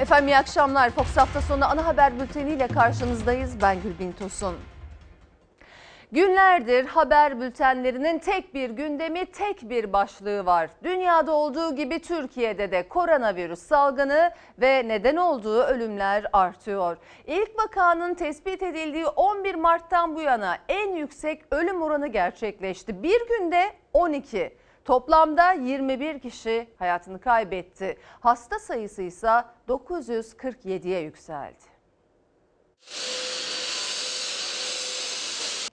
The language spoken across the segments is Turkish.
Efendim iyi akşamlar. Fox hafta sonu ana haber bülteniyle karşınızdayız. Ben Gülbin Tosun. Günlerdir haber bültenlerinin tek bir gündemi, tek bir başlığı var. Dünyada olduğu gibi Türkiye'de de koronavirüs salgını ve neden olduğu ölümler artıyor. İlk vakanın tespit edildiği 11 Mart'tan bu yana en yüksek ölüm oranı gerçekleşti. Bir günde 12. Toplamda 21 kişi hayatını kaybetti. Hasta sayısı ise 947'ye yükseldi.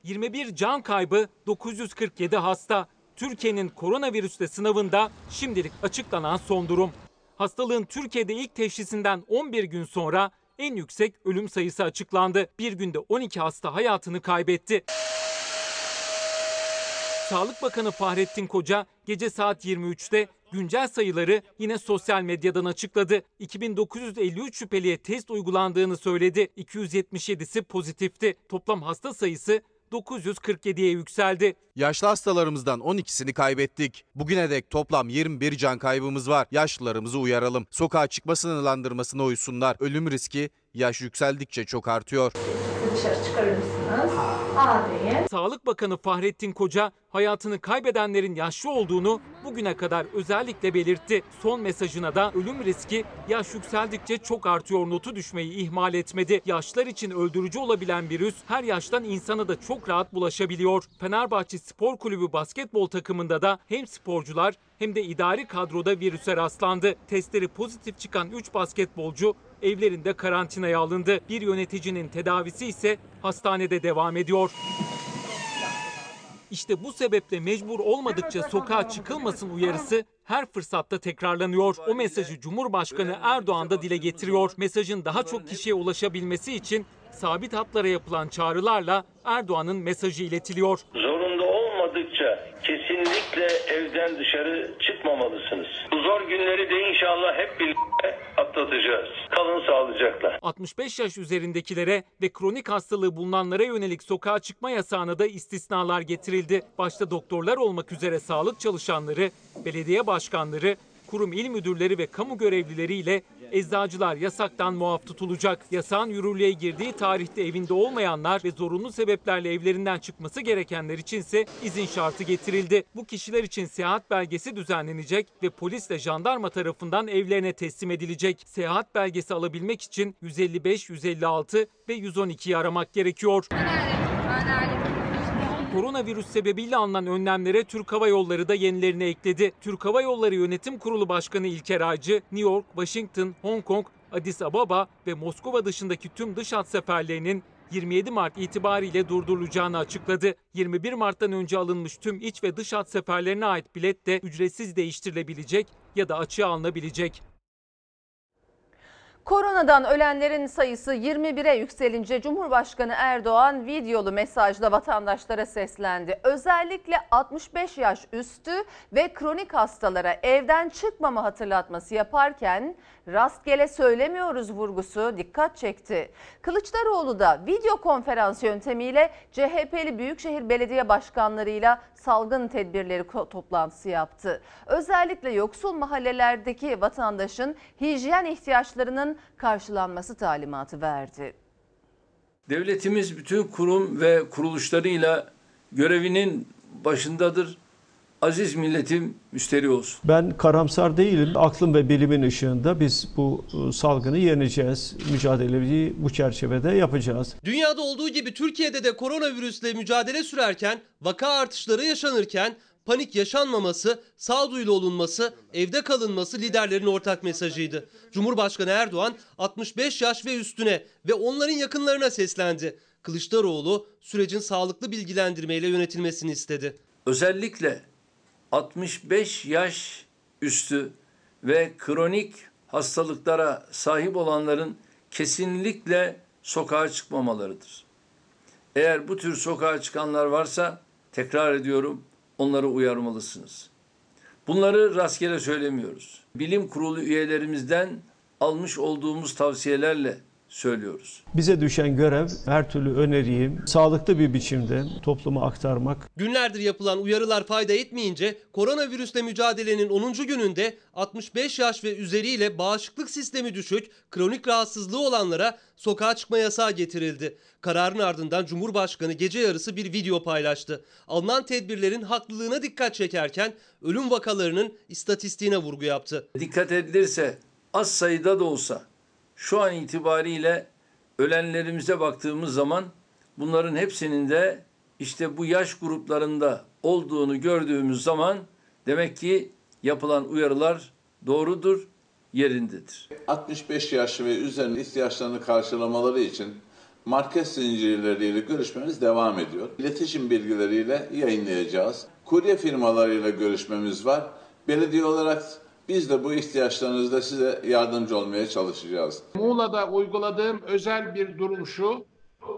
21 can kaybı, 947 hasta. Türkiye'nin koronavirüsle sınavında şimdilik açıklanan son durum. Hastalığın Türkiye'de ilk teşhisinden 11 gün sonra en yüksek ölüm sayısı açıklandı. Bir günde 12 hasta hayatını kaybetti. Sağlık Bakanı Fahrettin Koca gece saat 23'te güncel sayıları yine sosyal medyadan açıkladı. 2953 şüpheliye test uygulandığını söyledi. 277'si pozitifti. Toplam hasta sayısı 947'ye yükseldi. Yaşlı hastalarımızdan 12'sini kaybettik. Bugüne dek toplam 21 can kaybımız var. Yaşlılarımızı uyaralım. Sokağa çıkma sınırlandırmasına uysunlar. Ölüm riski yaş yükseldikçe çok artıyor. Dışarı çıkarır mısınız? A deyin. Sağlık Bakanı Fahrettin Koca hayatını kaybedenlerin yaşlı olduğunu bugüne kadar özellikle belirtti. Son mesajına da ölüm riski yaş yükseldikçe çok artıyor notu düşmeyi ihmal etmedi. Yaşlar için öldürücü olabilen virüs her yaştan insana da çok rahat bulaşabiliyor. Fenerbahçe Spor Kulübü basketbol takımında da hem sporcular hem de idari kadroda virüse rastlandı. Testleri pozitif çıkan 3 basketbolcu evlerinde karantinaya alındı. Bir yöneticinin tedavisi ise hastanede devam ediyor. İşte bu sebeple mecbur olmadıkça sokağa çıkılmasın uyarısı her fırsatta tekrarlanıyor. O mesajı Cumhurbaşkanı Erdoğan da dile getiriyor. Mesajın daha çok kişiye ulaşabilmesi için sabit hatlara yapılan çağrılarla Erdoğan'ın mesajı iletiliyor. Zorunda olmadıkça kesinlikle evden dışarı çıkmamalısınız. Bu zor günleri de inşallah hep birlikte atlatacağız. Kalın sağlıcakla. 65 yaş üzerindekilere ve kronik hastalığı bulunanlara yönelik sokağa çıkma yasağına da istisnalar getirildi. Başta doktorlar olmak üzere sağlık çalışanları, belediye başkanları, kurum il müdürleri ve kamu görevlileriyle eczacılar yasaktan muaf tutulacak. Yasağın yürürlüğe girdiği tarihte evinde olmayanlar ve zorunlu sebeplerle evlerinden çıkması gerekenler içinse izin şartı getirildi. Bu kişiler için seyahat belgesi düzenlenecek ve polisle jandarma tarafından evlerine teslim edilecek. Seyahat belgesi alabilmek için 155, 156 ve 112'yi aramak gerekiyor. Koronavirüs sebebiyle alınan önlemlere Türk Hava Yolları da yenilerini ekledi. Türk Hava Yolları Yönetim Kurulu Başkanı İlker Aycı, New York, Washington, Hong Kong, Addis Ababa ve Moskova dışındaki tüm dış hat seferlerinin 27 Mart itibariyle durdurulacağını açıkladı. 21 Mart'tan önce alınmış tüm iç ve dış hat seferlerine ait bilet de ücretsiz değiştirilebilecek ya da açığa alınabilecek. Koronadan ölenlerin sayısı 21'e yükselince Cumhurbaşkanı Erdoğan videolu mesajla vatandaşlara seslendi. Özellikle 65 yaş üstü ve kronik hastalara evden çıkmama hatırlatması yaparken rastgele söylemiyoruz vurgusu dikkat çekti. Kılıçdaroğlu da video konferans yöntemiyle CHP'li Büyükşehir Belediye Başkanlarıyla salgın tedbirleri toplantısı yaptı. Özellikle yoksul mahallelerdeki vatandaşın hijyen ihtiyaçlarının karşılanması talimatı verdi. Devletimiz bütün kurum ve kuruluşlarıyla görevinin başındadır. Aziz milletim müşteri olsun. Ben karamsar değilim. Aklım ve bilimin ışığında biz bu e, salgını yeneceğiz. Mücadeleyi bu çerçevede yapacağız. Dünyada olduğu gibi Türkiye'de de koronavirüsle mücadele sürerken, vaka artışları yaşanırken panik yaşanmaması, sağduyulu olunması, evde kalınması liderlerin ortak mesajıydı. Cumhurbaşkanı Erdoğan 65 yaş ve üstüne ve onların yakınlarına seslendi. Kılıçdaroğlu sürecin sağlıklı bilgilendirmeyle yönetilmesini istedi. Özellikle 65 yaş üstü ve kronik hastalıklara sahip olanların kesinlikle sokağa çıkmamalarıdır. Eğer bu tür sokağa çıkanlar varsa tekrar ediyorum onları uyarmalısınız. Bunları rastgele söylemiyoruz. Bilim kurulu üyelerimizden almış olduğumuz tavsiyelerle söylüyoruz. Bize düşen görev her türlü öneriyi sağlıklı bir biçimde topluma aktarmak. Günlerdir yapılan uyarılar fayda etmeyince koronavirüsle mücadelenin 10. gününde 65 yaş ve üzeriyle bağışıklık sistemi düşük, kronik rahatsızlığı olanlara sokağa çıkma yasağı getirildi. Kararın ardından Cumhurbaşkanı gece yarısı bir video paylaştı. Alınan tedbirlerin haklılığına dikkat çekerken ölüm vakalarının istatistiğine vurgu yaptı. Dikkat edilirse az sayıda da olsa şu an itibariyle ölenlerimize baktığımız zaman bunların hepsinin de işte bu yaş gruplarında olduğunu gördüğümüz zaman demek ki yapılan uyarılar doğrudur, yerindedir. 65 yaş ve üzerinde ihtiyaçlarını karşılamaları için market zincirleriyle görüşmemiz devam ediyor. İletişim bilgileriyle yayınlayacağız. Kurye firmalarıyla görüşmemiz var. Belediye olarak biz de bu ihtiyaçlarınızda size yardımcı olmaya çalışacağız. Muğla'da uyguladığım özel bir durum şu.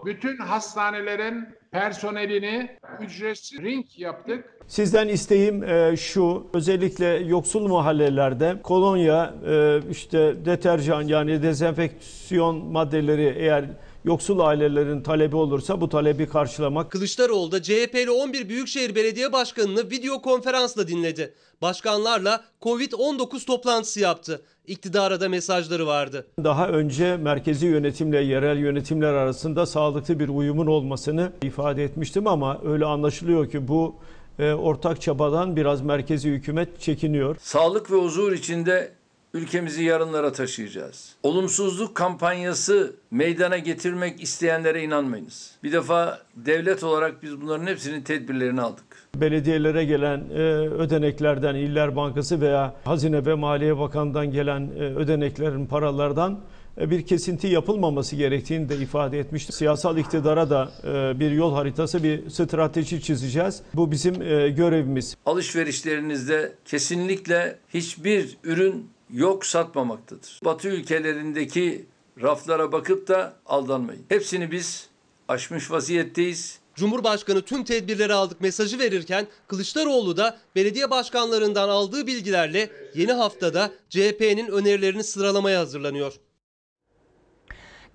Bütün hastanelerin personelini ücretsiz ring yaptık. Sizden isteğim e, şu, özellikle yoksul mahallelerde kolonya, e, işte deterjan yani dezenfeksiyon maddeleri eğer yoksul ailelerin talebi olursa bu talebi karşılamak Kılıçdaroğlu da CHP'li 11 Büyükşehir Belediye Başkanı'nı video konferansla dinledi. Başkanlarla Covid-19 toplantısı yaptı. İktidara da mesajları vardı. daha önce merkezi yönetimle yerel yönetimler arasında sağlıklı bir uyumun olmasını ifade etmiştim ama öyle anlaşılıyor ki bu e, ortak çabadan biraz merkezi hükümet çekiniyor. Sağlık ve huzur içinde ülkemizi yarınlara taşıyacağız. Olumsuzluk kampanyası meydana getirmek isteyenlere inanmayınız. Bir defa devlet olarak biz bunların hepsinin tedbirlerini aldık. belediyelere gelen e, ödeneklerden İller Bankası veya Hazine ve Maliye Bakanı'ndan gelen e, ödeneklerin paralardan e, bir kesinti yapılmaması gerektiğini de ifade etmişti. Siyasal iktidara da e, bir yol haritası, bir strateji çizeceğiz. Bu bizim e, görevimiz. Alışverişlerinizde kesinlikle hiçbir ürün yok satmamaktadır. Batı ülkelerindeki raflara bakıp da aldanmayın. Hepsini biz aşmış vaziyetteyiz. Cumhurbaşkanı tüm tedbirleri aldık mesajı verirken Kılıçdaroğlu da belediye başkanlarından aldığı bilgilerle yeni haftada CHP'nin önerilerini sıralamaya hazırlanıyor.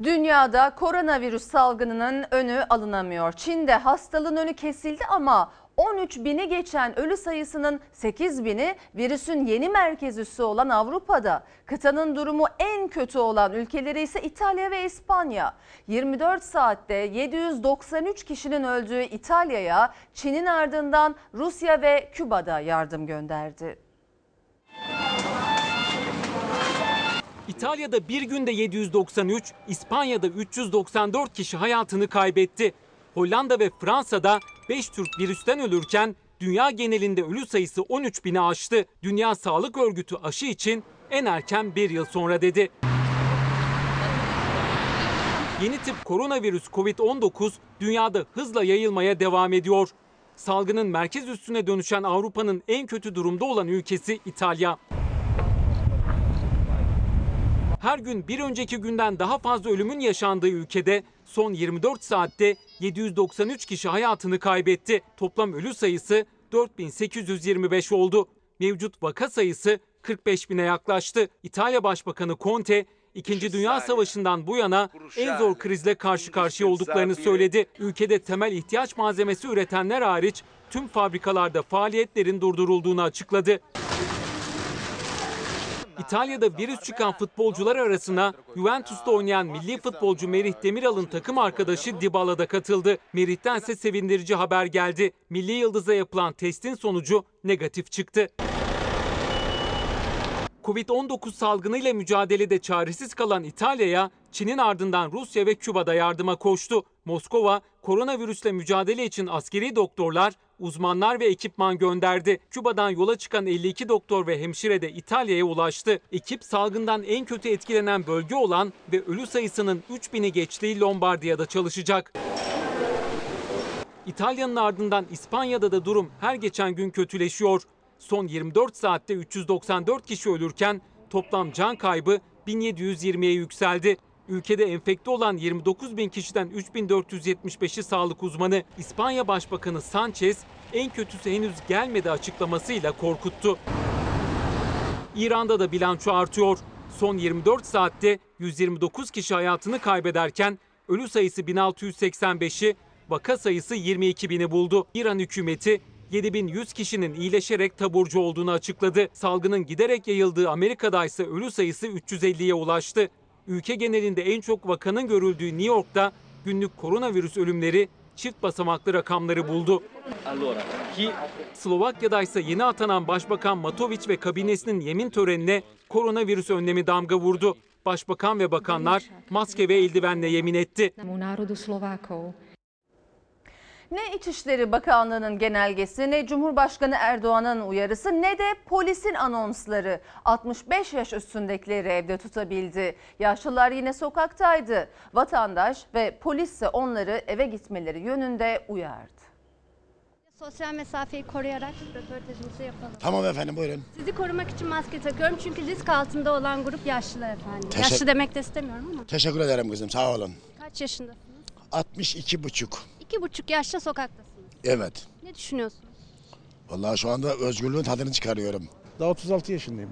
Dünyada koronavirüs salgınının önü alınamıyor. Çin'de hastalığın önü kesildi ama 13 bini geçen ölü sayısının 8 bini virüsün yeni merkez üssü olan Avrupa'da. Kıtanın durumu en kötü olan ülkeleri ise İtalya ve İspanya. 24 saatte 793 kişinin öldüğü İtalya'ya Çin'in ardından Rusya ve Küba'da yardım gönderdi. İtalya'da bir günde 793, İspanya'da 394 kişi hayatını kaybetti. Hollanda ve Fransa'da 5 Türk virüsten ölürken dünya genelinde ölü sayısı 13 bini aştı. Dünya Sağlık Örgütü aşı için en erken bir yıl sonra dedi. Yeni tip koronavirüs Covid-19 dünyada hızla yayılmaya devam ediyor. Salgının merkez üstüne dönüşen Avrupa'nın en kötü durumda olan ülkesi İtalya. Her gün bir önceki günden daha fazla ölümün yaşandığı ülkede son 24 saatte 793 kişi hayatını kaybetti. Toplam ölü sayısı 4825 oldu. Mevcut vaka sayısı 45 bine yaklaştı. İtalya Başbakanı Conte, İkinci Dünya Savaşı'ndan bu yana en zor krizle karşı karşıya olduklarını söyledi. Ülkede temel ihtiyaç malzemesi üretenler hariç tüm fabrikalarda faaliyetlerin durdurulduğunu açıkladı. İtalya'da virüs çıkan futbolcular arasına Juventus'ta oynayan milli futbolcu Merih Demiral'ın takım arkadaşı Dybala da katıldı. Merih'ten ise sevindirici haber geldi. Milli Yıldız'a yapılan testin sonucu negatif çıktı. Covid-19 salgınıyla mücadelede çaresiz kalan İtalya'ya Çin'in ardından Rusya ve Küba'da yardıma koştu. Moskova koronavirüsle mücadele için askeri doktorlar, uzmanlar ve ekipman gönderdi. Küba'dan yola çıkan 52 doktor ve hemşire de İtalya'ya ulaştı. Ekip salgından en kötü etkilenen bölge olan ve ölü sayısının 3000'i geçtiği Lombardiya'da çalışacak. İtalya'nın ardından İspanya'da da durum her geçen gün kötüleşiyor. Son 24 saatte 394 kişi ölürken toplam can kaybı 1720'ye yükseldi. Ülkede enfekte olan 29 bin kişiden 3475'i sağlık uzmanı. İspanya Başbakanı Sanchez en kötüsü henüz gelmedi açıklamasıyla korkuttu. İran'da da bilanço artıyor. Son 24 saatte 129 kişi hayatını kaybederken ölü sayısı 1685'i, vaka sayısı 22 bini buldu. İran hükümeti 7100 kişinin iyileşerek taburcu olduğunu açıkladı. Salgının giderek yayıldığı Amerika'da ise ölü sayısı 350'ye ulaştı. Ülke genelinde en çok vakanın görüldüğü New York'ta günlük koronavirüs ölümleri çift basamaklı rakamları buldu. Slovakya'da ise yeni atanan Başbakan Matoviç ve kabinesinin yemin törenine koronavirüs önlemi damga vurdu. Başbakan ve bakanlar maske ve eldivenle yemin etti. Ne İçişleri Bakanlığı'nın genelgesi ne Cumhurbaşkanı Erdoğan'ın uyarısı ne de polisin anonsları 65 yaş üstündekileri evde tutabildi. Yaşlılar yine sokaktaydı. Vatandaş ve polis ise onları eve gitmeleri yönünde uyardı. Sosyal mesafeyi koruyarak röportajımızı yapalım. Tamam efendim buyurun. Sizi korumak için maske takıyorum çünkü risk altında olan grup yaşlılar efendim. Teşekkür- Yaşlı demek de istemiyorum ama. Teşekkür ederim kızım sağ olun. Kaç yaşındasınız? 62 buçuk. İki buçuk yaşta sokaktasınız. Evet. Ne düşünüyorsunuz? Vallahi şu anda özgürlüğün tadını çıkarıyorum. Daha 36 yaşındayım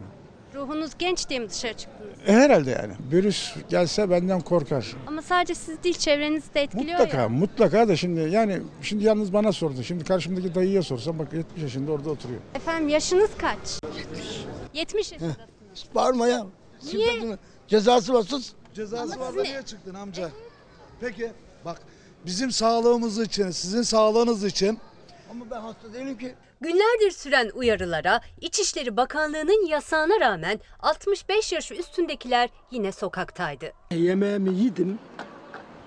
Ruhunuz genç diye mi dışarı çıktınız? ben. E, herhalde yani. Virüs gelse benden korkar. Ama sadece siz değil çevrenizi de etkiliyor Mutlaka, ya. mutlaka da şimdi yani şimdi yalnız bana sordu. Şimdi karşımdaki dayıya sorsam bak 70 yaşında orada oturuyor. Efendim yaşınız kaç? 70. 70 yaşındasınız. Bağırma ya. Niye? Cezası var sus. Cezası Ama var da niye çıktın amca? Peki bak bizim sağlığımız için, sizin sağlığınız için Ama ben hasta değilim ki. Günlerdir süren uyarılara, İçişleri Bakanlığı'nın yasağına rağmen 65 yaş üstündekiler yine sokaktaydı. Yemeğimi yedim.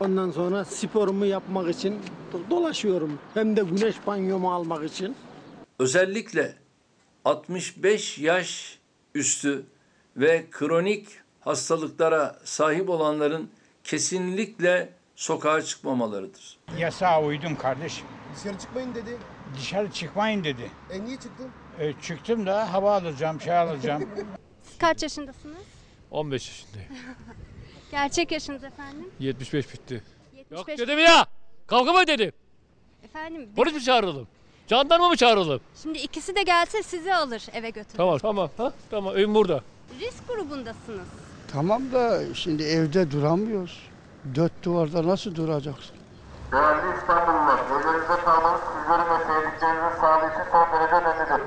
Ondan sonra sporumu yapmak için do- dolaşıyorum. Hem de güneş banyomu almak için. Özellikle 65 yaş üstü ve kronik hastalıklara sahip olanların kesinlikle sokağa çıkmamalarıdır. Yasağa uydum kardeşim. Dışarı çıkmayın dedi. Dışarı çıkmayın dedi. E niye çıktın? E, çıktım da hava alacağım, şey alacağım. Kaç yaşındasınız? 15 yaşındayım. Gerçek yaşınız efendim? 75 bitti. 75. Yok dedim ya. Kavga mı dedim? Efendim Polis mi çağıralım? Jandarma mı çağıralım? şimdi ikisi de gelse sizi alır eve götürür. Tamam tamam. Ha? Tamam evim burada. Risk grubundasınız. Tamam da şimdi evde duramıyoruz. Dört duvarda nasıl duracaksın? Değerli İstanbullular, evlerinize kalmanız sizlerin ve sevdiklerinizin sağlığı için son derece önemlidir.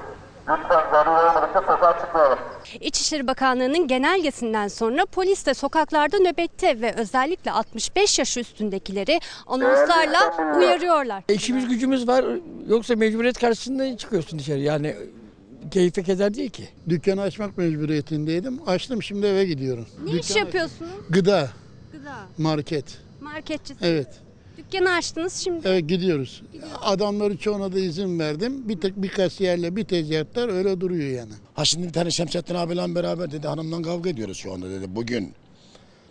Lütfen zaruri olmadıkça sokağa çıkmayalım. İçişleri Bakanlığı'nın genelgesinden sonra polis de sokaklarda nöbette ve özellikle 65 yaş üstündekileri anonslarla uyarıyorlar. İşimiz gücümüz var. Yoksa mecburiyet karşısında çıkıyorsun dışarı. Yani keyfe keder değil ki. Dükkanı açmak mecburiyetindeydim. Açtım şimdi eve gidiyorum. Ne iş yapıyorsunuz? Gıda, Gıda. market. Marketçisi. Evet. Dükkanı açtınız şimdi. Evet gidiyoruz. Adamların çoğuna da izin verdim. Bir tek bir kasiyerle bir tezgahtar öyle duruyor yani. Ha şimdi bir tane Şemsettin abiyle beraber dedi hanımla kavga ediyoruz şu anda dedi bugün.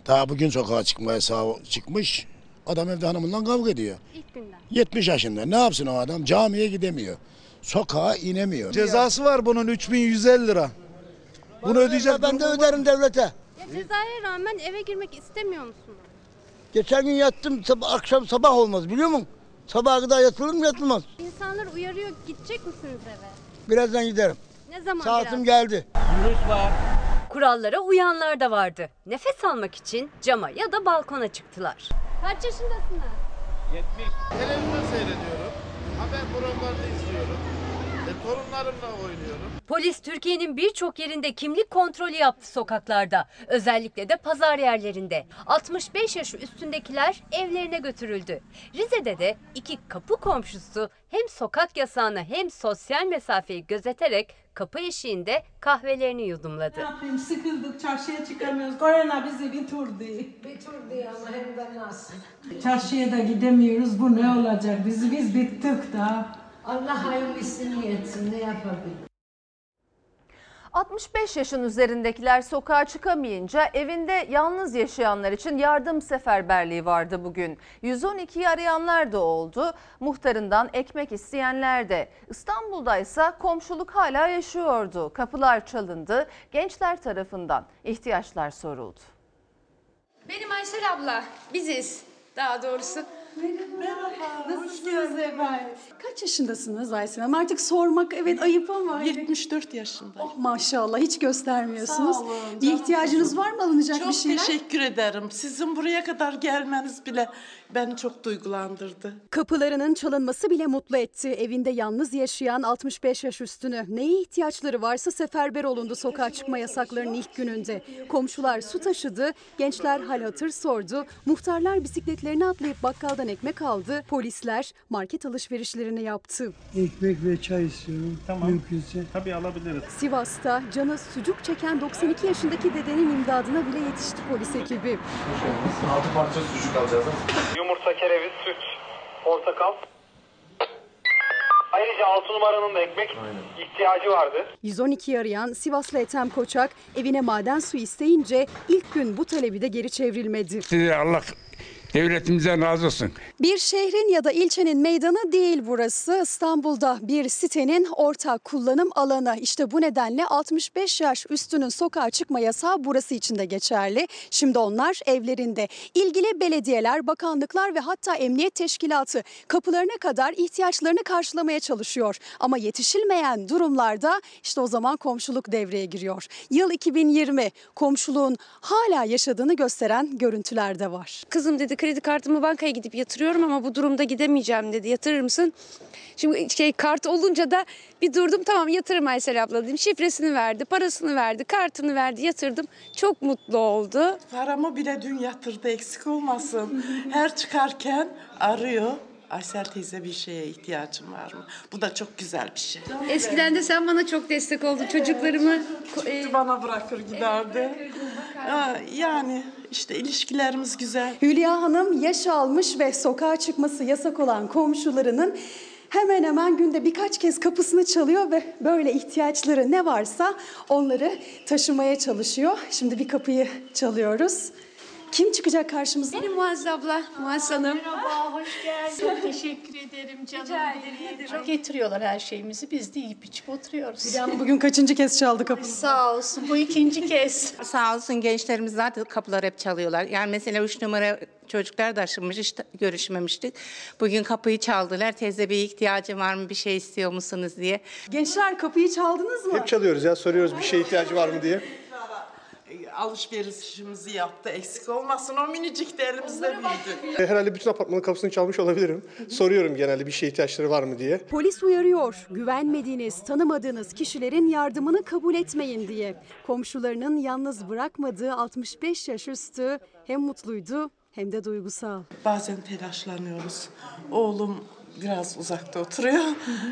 Daha bugün sokağa çıkmaya sağ çıkmış. Adam evde hanımıyla kavga ediyor. İlk günden. 70 yaşında ne yapsın o adam camiye gidemiyor. Sokağa inemiyor. cezası var bunun 3150 lira. Bunu ödeyecek Ben de öderim devlete. Ya cezaya rağmen eve girmek istemiyor musunuz? Geçen gün yattım sabah, akşam sabah olmaz biliyor musun? Sabaha kadar yatılır mı yatılmaz. İnsanlar uyarıyor gidecek misiniz eve? Birazdan giderim. Ne zaman Saatim biraz? geldi. Kurallara uyanlar da vardı. Nefes almak için cama ya da balkona çıktılar. Kaç yaşındasınız? Televizyon seyrediyorum. Haber programlarını izliyorum. E, torunlarımla oynuyorum. Polis Türkiye'nin birçok yerinde kimlik kontrolü yaptı sokaklarda. Özellikle de pazar yerlerinde. 65 yaş üstündekiler evlerine götürüldü. Rize'de de iki kapı komşusu hem sokak yasağını hem sosyal mesafeyi gözeterek kapı eşiğinde kahvelerini yudumladı. Ne yapayım sıkıldık çarşıya çıkamıyoruz. Korona bizi bitirdi. Bitirdi ama hem de nasıl. Çarşıya da gidemiyoruz. Bu ne olacak? Biz biz bittik da. Allah hayırlısını etsin ne yapabilir? 65 yaşın üzerindekiler sokağa çıkamayınca evinde yalnız yaşayanlar için yardım seferberliği vardı bugün. 112'yi arayanlar da oldu. Muhtarından ekmek isteyenler de. İstanbul'da ise komşuluk hala yaşıyordu. Kapılar çalındı. Gençler tarafından ihtiyaçlar soruldu. Benim Aysel abla, biziz daha doğrusu. Merhaba. Nasılsınız efendim? Kaç yaşındasınız Hanım? Artık sormak evet ayıp ama. 74 yaşındayım. Oh, maşallah hiç göstermiyorsunuz. Sağ olun, bir ihtiyacınız var mı alınacak çok bir şeyler? teşekkür ederim. Sizin buraya kadar gelmeniz bile beni çok duygulandırdı. Kapılarının çalınması bile mutlu etti. Evinde yalnız yaşayan 65 yaş üstünü. Neye ihtiyaçları varsa seferber olundu sokağa çıkma yasaklarının ilk gününde. Komşular su taşıdı, gençler hal hatır sordu. Muhtarlar bisikletlerini atlayıp bakkaldan ekmek aldı. Polisler market alışverişlerini yaptı. Ekmek ve çay istiyorum. Tamam. Mümkünse. Tabii alabiliriz. Sivas'ta canı sucuk çeken 92 yaşındaki dedenin imdadına bile yetişti polis ekibi. Altı parça sucuk alacağız. Yumurta, kereviz, süt, portakal. Ayrıca 6 numaranın da ekmek ihtiyacı vardı. 112 arayan Sivaslı Ethem Koçak evine maden suyu isteyince ilk gün bu talebi de geri çevrilmedi. Size Allah devletimizden razı olsun. Bir şehrin ya da ilçenin meydanı değil burası. İstanbul'da bir sitenin ortak kullanım alanı. İşte bu nedenle 65 yaş üstünün sokağa çıkma yasağı burası için de geçerli. Şimdi onlar evlerinde. İlgili belediyeler, bakanlıklar ve hatta emniyet teşkilatı kapılarına kadar ihtiyaçlarını karşılamaya çalışıyor. Ama yetişilmeyen durumlarda işte o zaman komşuluk devreye giriyor. Yıl 2020 komşuluğun hala yaşadığını gösteren görüntüler de var. Kızım dedi kredi kartımı bankaya gidip yatırıyorum ama bu durumda gidemeyeceğim dedi. Yatırır mısın? Şimdi şey kart olunca da bir durdum tamam yatırım Aysel abla dedim. Şifresini verdi, parasını verdi, kartını verdi, yatırdım. Çok mutlu oldu. Paramı bile dün yatırdı eksik olmasın. Her çıkarken arıyor. Aysel teyze bir şeye ihtiyacım var mı? Bu da çok güzel bir şey. Eskiden de sen bana çok destek oldun. Çocuklarımı Gitti bana bırakır giderdi. Yani işte ilişkilerimiz güzel. Hülya Hanım yaş almış ve sokağa çıkması yasak olan komşularının hemen hemen günde birkaç kez kapısını çalıyor ve böyle ihtiyaçları ne varsa onları taşımaya çalışıyor. Şimdi bir kapıyı çalıyoruz. Kim çıkacak karşımıza? Benim Muazzez abla, Muazzez Hanım. Merhaba, hoş geldin. Çok teşekkür ederim canım. benim. Getiriyorlar her şeyimizi, biz de yiyip içip oturuyoruz. Hülya bugün kaçıncı kez çaldı kapıyı? Sağ olsun, bu ikinci kez. Sağ olsun gençlerimiz zaten kapılar hep çalıyorlar. Yani mesela üç numara çocuklar da aşılmış hiç görüşmemiştik. Bugün kapıyı çaldılar. Teyze bir ihtiyacı var mı bir şey istiyor musunuz diye. Gençler kapıyı çaldınız mı? Hep çalıyoruz ya soruyoruz bir şeye ihtiyacı var mı diye. Alışverişimizi yaptı eksik olmasın. O minicik de elimizde büyüdü. E, Herhalde bütün apartmanın kapısını çalmış olabilirim. Soruyorum genelde bir şeye ihtiyaçları var mı diye. Polis uyarıyor. Güvenmediğiniz, tanımadığınız kişilerin yardımını kabul etmeyin diye. Komşularının yalnız bırakmadığı 65 yaş üstü hem mutluydu hem de duygusal. Bazen telaşlanıyoruz. Oğlum biraz uzakta oturuyor.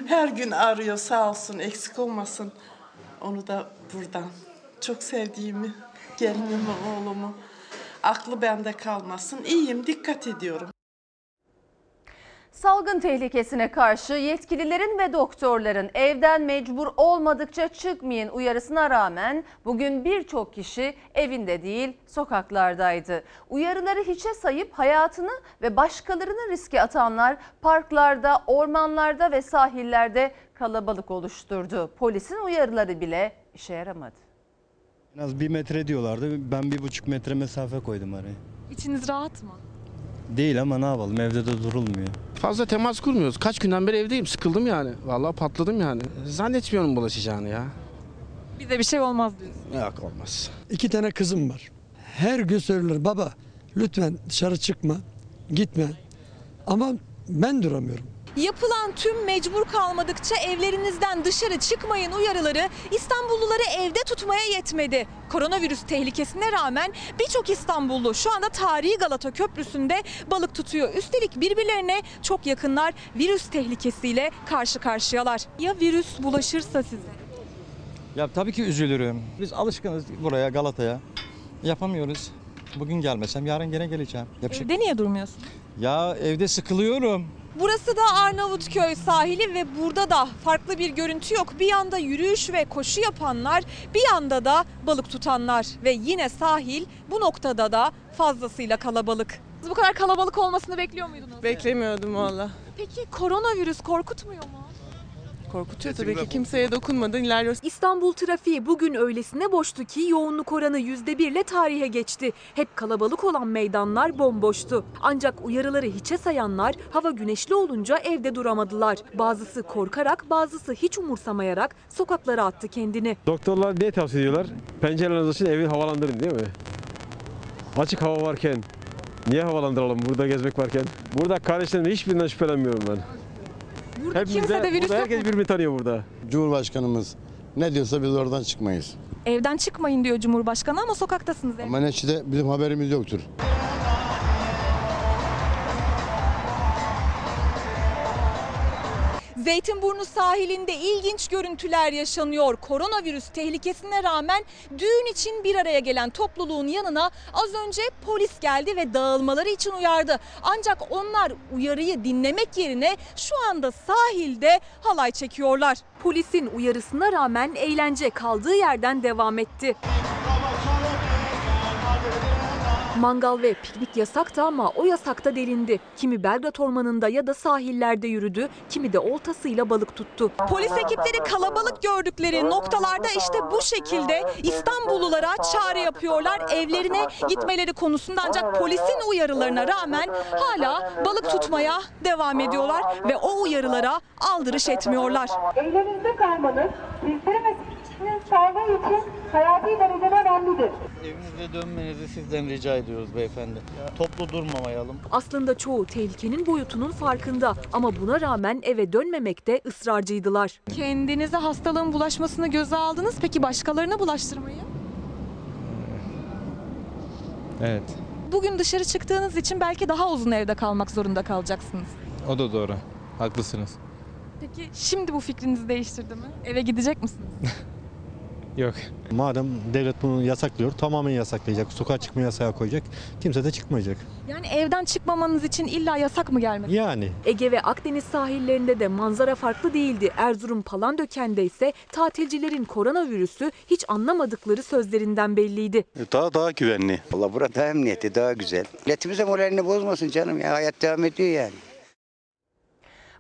Her gün arıyor sağ olsun eksik olmasın. Onu da buradan çok sevdiğimi, gelinimi, oğlumu. Aklı bende kalmasın. İyiyim, dikkat ediyorum. Salgın tehlikesine karşı yetkililerin ve doktorların evden mecbur olmadıkça çıkmayın uyarısına rağmen bugün birçok kişi evinde değil sokaklardaydı. Uyarıları hiçe sayıp hayatını ve başkalarını riske atanlar parklarda, ormanlarda ve sahillerde kalabalık oluşturdu. Polisin uyarıları bile işe yaramadı. En az bir metre diyorlardı. Ben bir buçuk metre mesafe koydum araya. İçiniz rahat mı? Değil ama ne yapalım evde de durulmuyor. Fazla temas kurmuyoruz. Kaç günden beri evdeyim. Sıkıldım yani. Vallahi patladım yani. Zannetmiyorum bulaşacağını ya. Bize bir şey olmaz diyorsun. Yok olmaz. İki tane kızım var. Her gün söylüyorlar baba lütfen dışarı çıkma, gitme. Ama ben duramıyorum. Yapılan tüm mecbur kalmadıkça evlerinizden dışarı çıkmayın uyarıları İstanbulluları evde tutmaya yetmedi. Koronavirüs tehlikesine rağmen birçok İstanbullu şu anda tarihi Galata Köprüsü'nde balık tutuyor. Üstelik birbirlerine çok yakınlar virüs tehlikesiyle karşı karşıyalar. Ya virüs bulaşırsa size? Ya tabii ki üzülürüm. Biz alışkınız buraya Galata'ya. Yapamıyoruz. Bugün gelmesem yarın gene geleceğim. Yapacak. Evde niye durmuyorsun? Ya evde sıkılıyorum. Burası da Arnavutköy sahili ve burada da farklı bir görüntü yok. Bir yanda yürüyüş ve koşu yapanlar, bir yanda da balık tutanlar ve yine sahil bu noktada da fazlasıyla kalabalık. Siz bu kadar kalabalık olmasını bekliyor muydunuz? Beklemiyordum valla. Peki koronavirüs korkutmuyor mu? Korkutuyor tabii ki. Kimseye dokunmadan ilerliyoruz. İstanbul trafiği bugün öylesine boştu ki yoğunluk oranı %1 ile tarihe geçti. Hep kalabalık olan meydanlar bomboştu. Ancak uyarıları hiçe sayanlar hava güneşli olunca evde duramadılar. Bazısı korkarak bazısı hiç umursamayarak sokaklara attı kendini. Doktorlar ne tavsiye ediyorlar? Pencereleriniz açın evi havalandırın değil mi? Açık hava varken niye havalandıralım burada gezmek varken? Burada kardeşlerim hiçbirinden şüphelenmiyorum ben. Burada Hepimize- kimse de virüs burada yok herkes birbirini tanıyor burada. Cumhurbaşkanımız ne diyorsa biz oradan çıkmayız. Evden çıkmayın diyor Cumhurbaşkanı ama sokaktasınız. Ama neticede bizim haberimiz yoktur. Zeytinburnu sahilinde ilginç görüntüler yaşanıyor. Koronavirüs tehlikesine rağmen düğün için bir araya gelen topluluğun yanına az önce polis geldi ve dağılmaları için uyardı. Ancak onlar uyarıyı dinlemek yerine şu anda sahilde halay çekiyorlar. Polisin uyarısına rağmen eğlence kaldığı yerden devam etti. Mangal ve piknik yasaktı ama o yasakta delindi. Kimi Belgrad Ormanı'nda ya da sahillerde yürüdü, kimi de oltasıyla balık tuttu. Polis ekipleri kalabalık gördükleri noktalarda işte bu şekilde İstanbullulara çağrı yapıyorlar. Evlerine gitmeleri konusunda ancak polisin uyarılarına rağmen hala balık tutmaya devam ediyorlar ve o uyarılara aldırış etmiyorlar. Evlerinizde kalmanız sizlerin ve sizin sağlığı için hayati derecede önemlidir. Evinize dönmenizi sizden rica ediyoruz beyefendi. Toplu durmamayalım. Aslında çoğu tehlikenin boyutunun farkında ama buna rağmen eve dönmemekte ısrarcıydılar. Kendinize hastalığın bulaşmasını göze aldınız peki başkalarına bulaştırmayı? Evet. Bugün dışarı çıktığınız için belki daha uzun evde kalmak zorunda kalacaksınız. O da doğru. Haklısınız. Peki şimdi bu fikrinizi değiştirdi mi? Eve gidecek misiniz? Yok. Madem devlet bunu yasaklıyor, tamamen yasaklayacak. Sokağa çıkma yasağı koyacak. Kimse de çıkmayacak. Yani evden çıkmamanız için illa yasak mı gelmedi? Yani. Ege ve Akdeniz sahillerinde de manzara farklı değildi. Erzurum Palandöken'de ise tatilcilerin koronavirüsü hiç anlamadıkları sözlerinden belliydi. Daha daha güvenli. Valla burada daha emniyeti daha güzel. Milletimizin moralini bozmasın canım ya. Hayat devam ediyor yani.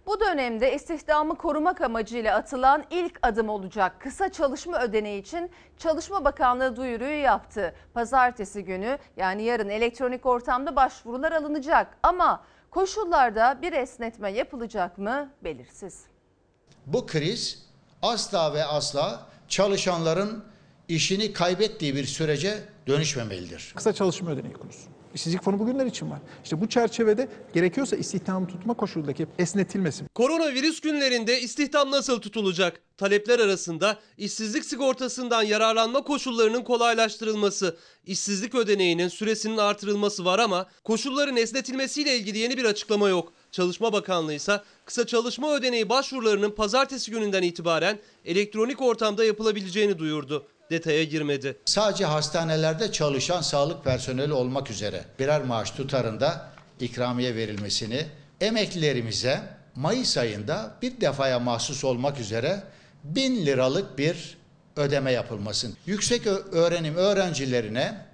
Bu dönemde istihdamı korumak amacıyla atılan ilk adım olacak. Kısa çalışma ödeneği için Çalışma Bakanlığı duyuruyu yaptı. Pazartesi günü yani yarın elektronik ortamda başvurular alınacak. Ama koşullarda bir esnetme yapılacak mı belirsiz. Bu kriz asla ve asla çalışanların işini kaybettiği bir sürece dönüşmemelidir. Kısa çalışma ödeneği konusu. İşsizlik fonu bugünler için var. İşte bu çerçevede gerekiyorsa istihdamı tutma koşulundaki esnetilmesi. Koronavirüs günlerinde istihdam nasıl tutulacak? Talepler arasında işsizlik sigortasından yararlanma koşullarının kolaylaştırılması, işsizlik ödeneğinin süresinin artırılması var ama koşulların esnetilmesiyle ilgili yeni bir açıklama yok. Çalışma Bakanlığı ise kısa çalışma ödeneği başvurularının pazartesi gününden itibaren elektronik ortamda yapılabileceğini duyurdu. Detaya girmedi. Sadece hastanelerde çalışan sağlık personeli olmak üzere birer maaş tutarında ikramiye verilmesini, emeklilerimize Mayıs ayında bir defaya mahsus olmak üzere 1000 liralık bir ödeme yapılmasın. Yüksek öğrenim öğrencilerine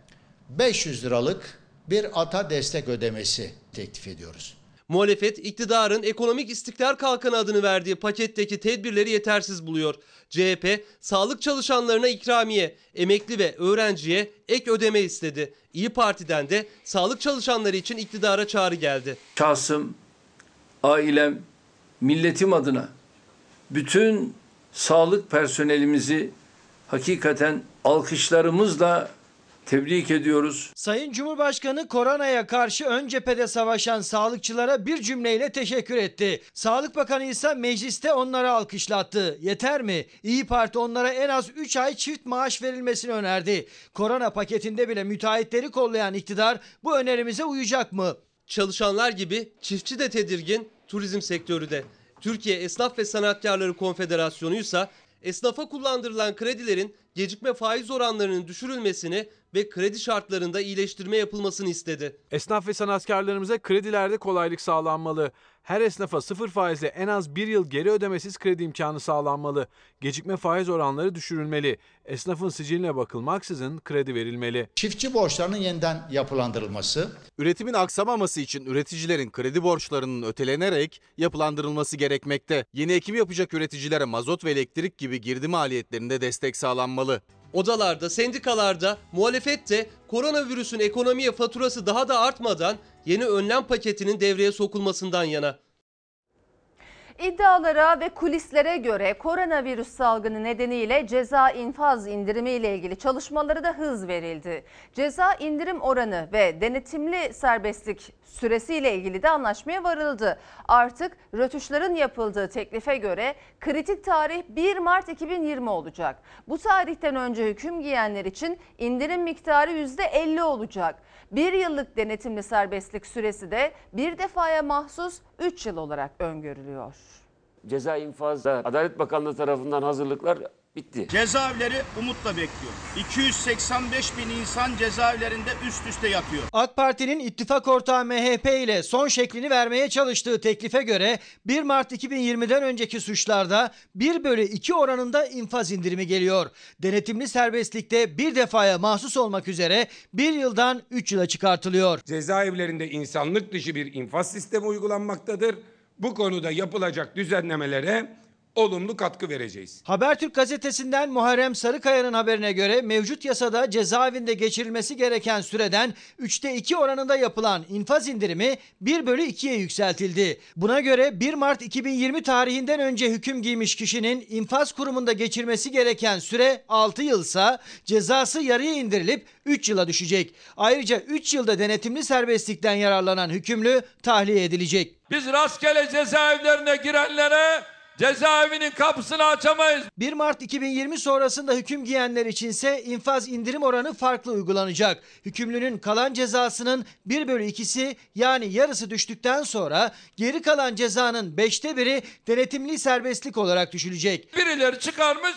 500 liralık bir ata destek ödemesi teklif ediyoruz. Muhalefet iktidarın ekonomik istikrar kalkanı adını verdiği paketteki tedbirleri yetersiz buluyor. CHP sağlık çalışanlarına ikramiye, emekli ve öğrenciye ek ödeme istedi. İyi Parti'den de sağlık çalışanları için iktidara çağrı geldi. Şahsım, ailem, milletim adına bütün sağlık personelimizi hakikaten alkışlarımızla tebrik ediyoruz. Sayın Cumhurbaşkanı koronaya karşı ön cephede savaşan sağlıkçılara bir cümleyle teşekkür etti. Sağlık Bakanı ise mecliste onları alkışlattı. Yeter mi? İyi Parti onlara en az 3 ay çift maaş verilmesini önerdi. Korona paketinde bile müteahhitleri kollayan iktidar bu önerimize uyacak mı? Çalışanlar gibi çiftçi de tedirgin, turizm sektörü de. Türkiye Esnaf ve Sanatkarları Konfederasyonu ise esnafa kullandırılan kredilerin gecikme faiz oranlarının düşürülmesini ve kredi şartlarında iyileştirme yapılmasını istedi. Esnaf ve sanatkarlarımıza kredilerde kolaylık sağlanmalı. Her esnafa sıfır faizle en az bir yıl geri ödemesiz kredi imkanı sağlanmalı. Gecikme faiz oranları düşürülmeli. Esnafın siciline bakılmaksızın kredi verilmeli. Çiftçi borçlarının yeniden yapılandırılması, Üretimin aksamaması için üreticilerin kredi borçlarının ötelenerek yapılandırılması gerekmekte. Yeni ekim yapacak üreticilere mazot ve elektrik gibi girdi maliyetlerinde destek sağlanmalı. Odalarda, sendikalarda, muhalefet de koronavirüsün ekonomiye faturası daha da artmadan yeni önlem paketinin devreye sokulmasından yana. İddialara ve kulislere göre koronavirüs salgını nedeniyle ceza infaz indirimi ile ilgili çalışmaları da hız verildi. Ceza indirim oranı ve denetimli serbestlik süresi ile ilgili de anlaşmaya varıldı. Artık rötuşların yapıldığı teklife göre kritik tarih 1 Mart 2020 olacak. Bu tarihten önce hüküm giyenler için indirim miktarı %50 olacak. Bir yıllık denetimli serbestlik süresi de bir defaya mahsus 3 yıl olarak öngörülüyor. Ceza infazda Adalet Bakanlığı tarafından hazırlıklar bitti. Cezaevleri umutla bekliyor. 285 bin insan cezaevlerinde üst üste yatıyor. AK Parti'nin ittifak ortağı MHP ile son şeklini vermeye çalıştığı teklife göre 1 Mart 2020'den önceki suçlarda 1 bölü 2 oranında infaz indirimi geliyor. Denetimli serbestlikte bir defaya mahsus olmak üzere 1 yıldan 3 yıla çıkartılıyor. Cezaevlerinde insanlık dışı bir infaz sistemi uygulanmaktadır. Bu konuda yapılacak düzenlemelere olumlu katkı vereceğiz. Habertürk gazetesinden Muharrem Sarıkaya'nın haberine göre mevcut yasada cezaevinde geçirilmesi gereken süreden 3'te 2 oranında yapılan infaz indirimi 1 bölü 2'ye yükseltildi. Buna göre 1 Mart 2020 tarihinden önce hüküm giymiş kişinin infaz kurumunda geçirmesi gereken süre 6 yılsa cezası yarıya indirilip 3 yıla düşecek. Ayrıca 3 yılda denetimli serbestlikten yararlanan hükümlü tahliye edilecek. Biz rastgele cezaevlerine girenlere cezaevinin kapısını açamayız. 1 Mart 2020 sonrasında hüküm giyenler içinse infaz indirim oranı farklı uygulanacak. Hükümlünün kalan cezasının 1 bölü 2'si yani yarısı düştükten sonra geri kalan cezanın 5'te biri denetimli serbestlik olarak düşülecek. Birileri çıkarmış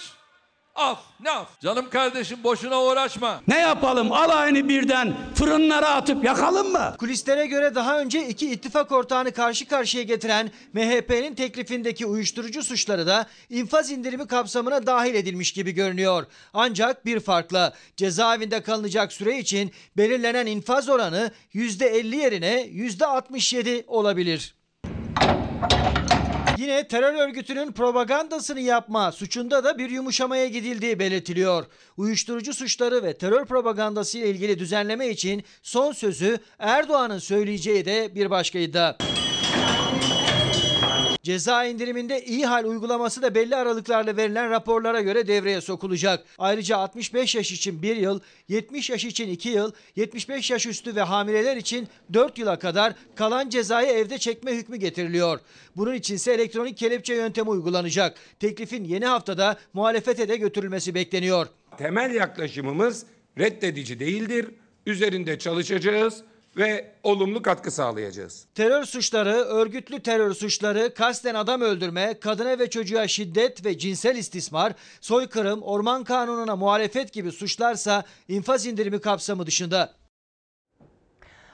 af ne af. Canım kardeşim boşuna uğraşma. Ne yapalım alayını birden fırınlara atıp yakalım mı? Kulislere göre daha önce iki ittifak ortağını karşı karşıya getiren MHP'nin teklifindeki uyuşturucu suçları da infaz indirimi kapsamına dahil edilmiş gibi görünüyor. Ancak bir farkla cezaevinde kalınacak süre için belirlenen infaz oranı %50 yerine %67 olabilir. Yine terör örgütünün propagandasını yapma suçunda da bir yumuşamaya gidildiği belirtiliyor. Uyuşturucu suçları ve terör propagandası ile ilgili düzenleme için son sözü Erdoğan'ın söyleyeceği de bir başka iddia. Ceza indiriminde iyi hal uygulaması da belli aralıklarla verilen raporlara göre devreye sokulacak. Ayrıca 65 yaş için 1 yıl, 70 yaş için 2 yıl, 75 yaş üstü ve hamileler için 4 yıla kadar kalan cezayı evde çekme hükmü getiriliyor. Bunun içinse elektronik kelepçe yöntemi uygulanacak. Teklifin yeni haftada muhalefete de götürülmesi bekleniyor. Temel yaklaşımımız reddedici değildir. Üzerinde çalışacağız ve olumlu katkı sağlayacağız. Terör suçları, örgütlü terör suçları, kasten adam öldürme, kadına ve çocuğa şiddet ve cinsel istismar, soykırım, orman kanununa muhalefet gibi suçlarsa infaz indirimi kapsamı dışında.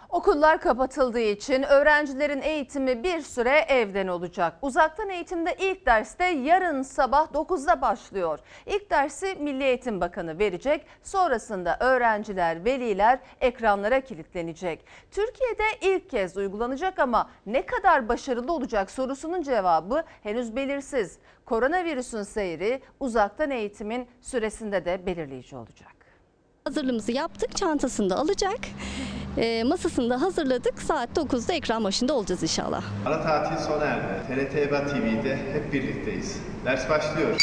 Okullar kapatıldığı için öğrencilerin eğitimi bir süre evden olacak. Uzaktan eğitimde ilk derste yarın sabah 9'da başlıyor. İlk dersi Milli Eğitim Bakanı verecek. Sonrasında öğrenciler, veliler ekranlara kilitlenecek. Türkiye'de ilk kez uygulanacak ama ne kadar başarılı olacak sorusunun cevabı henüz belirsiz. Koronavirüsün seyri uzaktan eğitimin süresinde de belirleyici olacak. Hazırlığımızı yaptık, çantasını da alacak. E, masasını da hazırladık. Saat 9'da ekran başında olacağız inşallah. Ara tatil sona erdi. TRT EBA TV'de hep birlikteyiz. Ders başlıyor.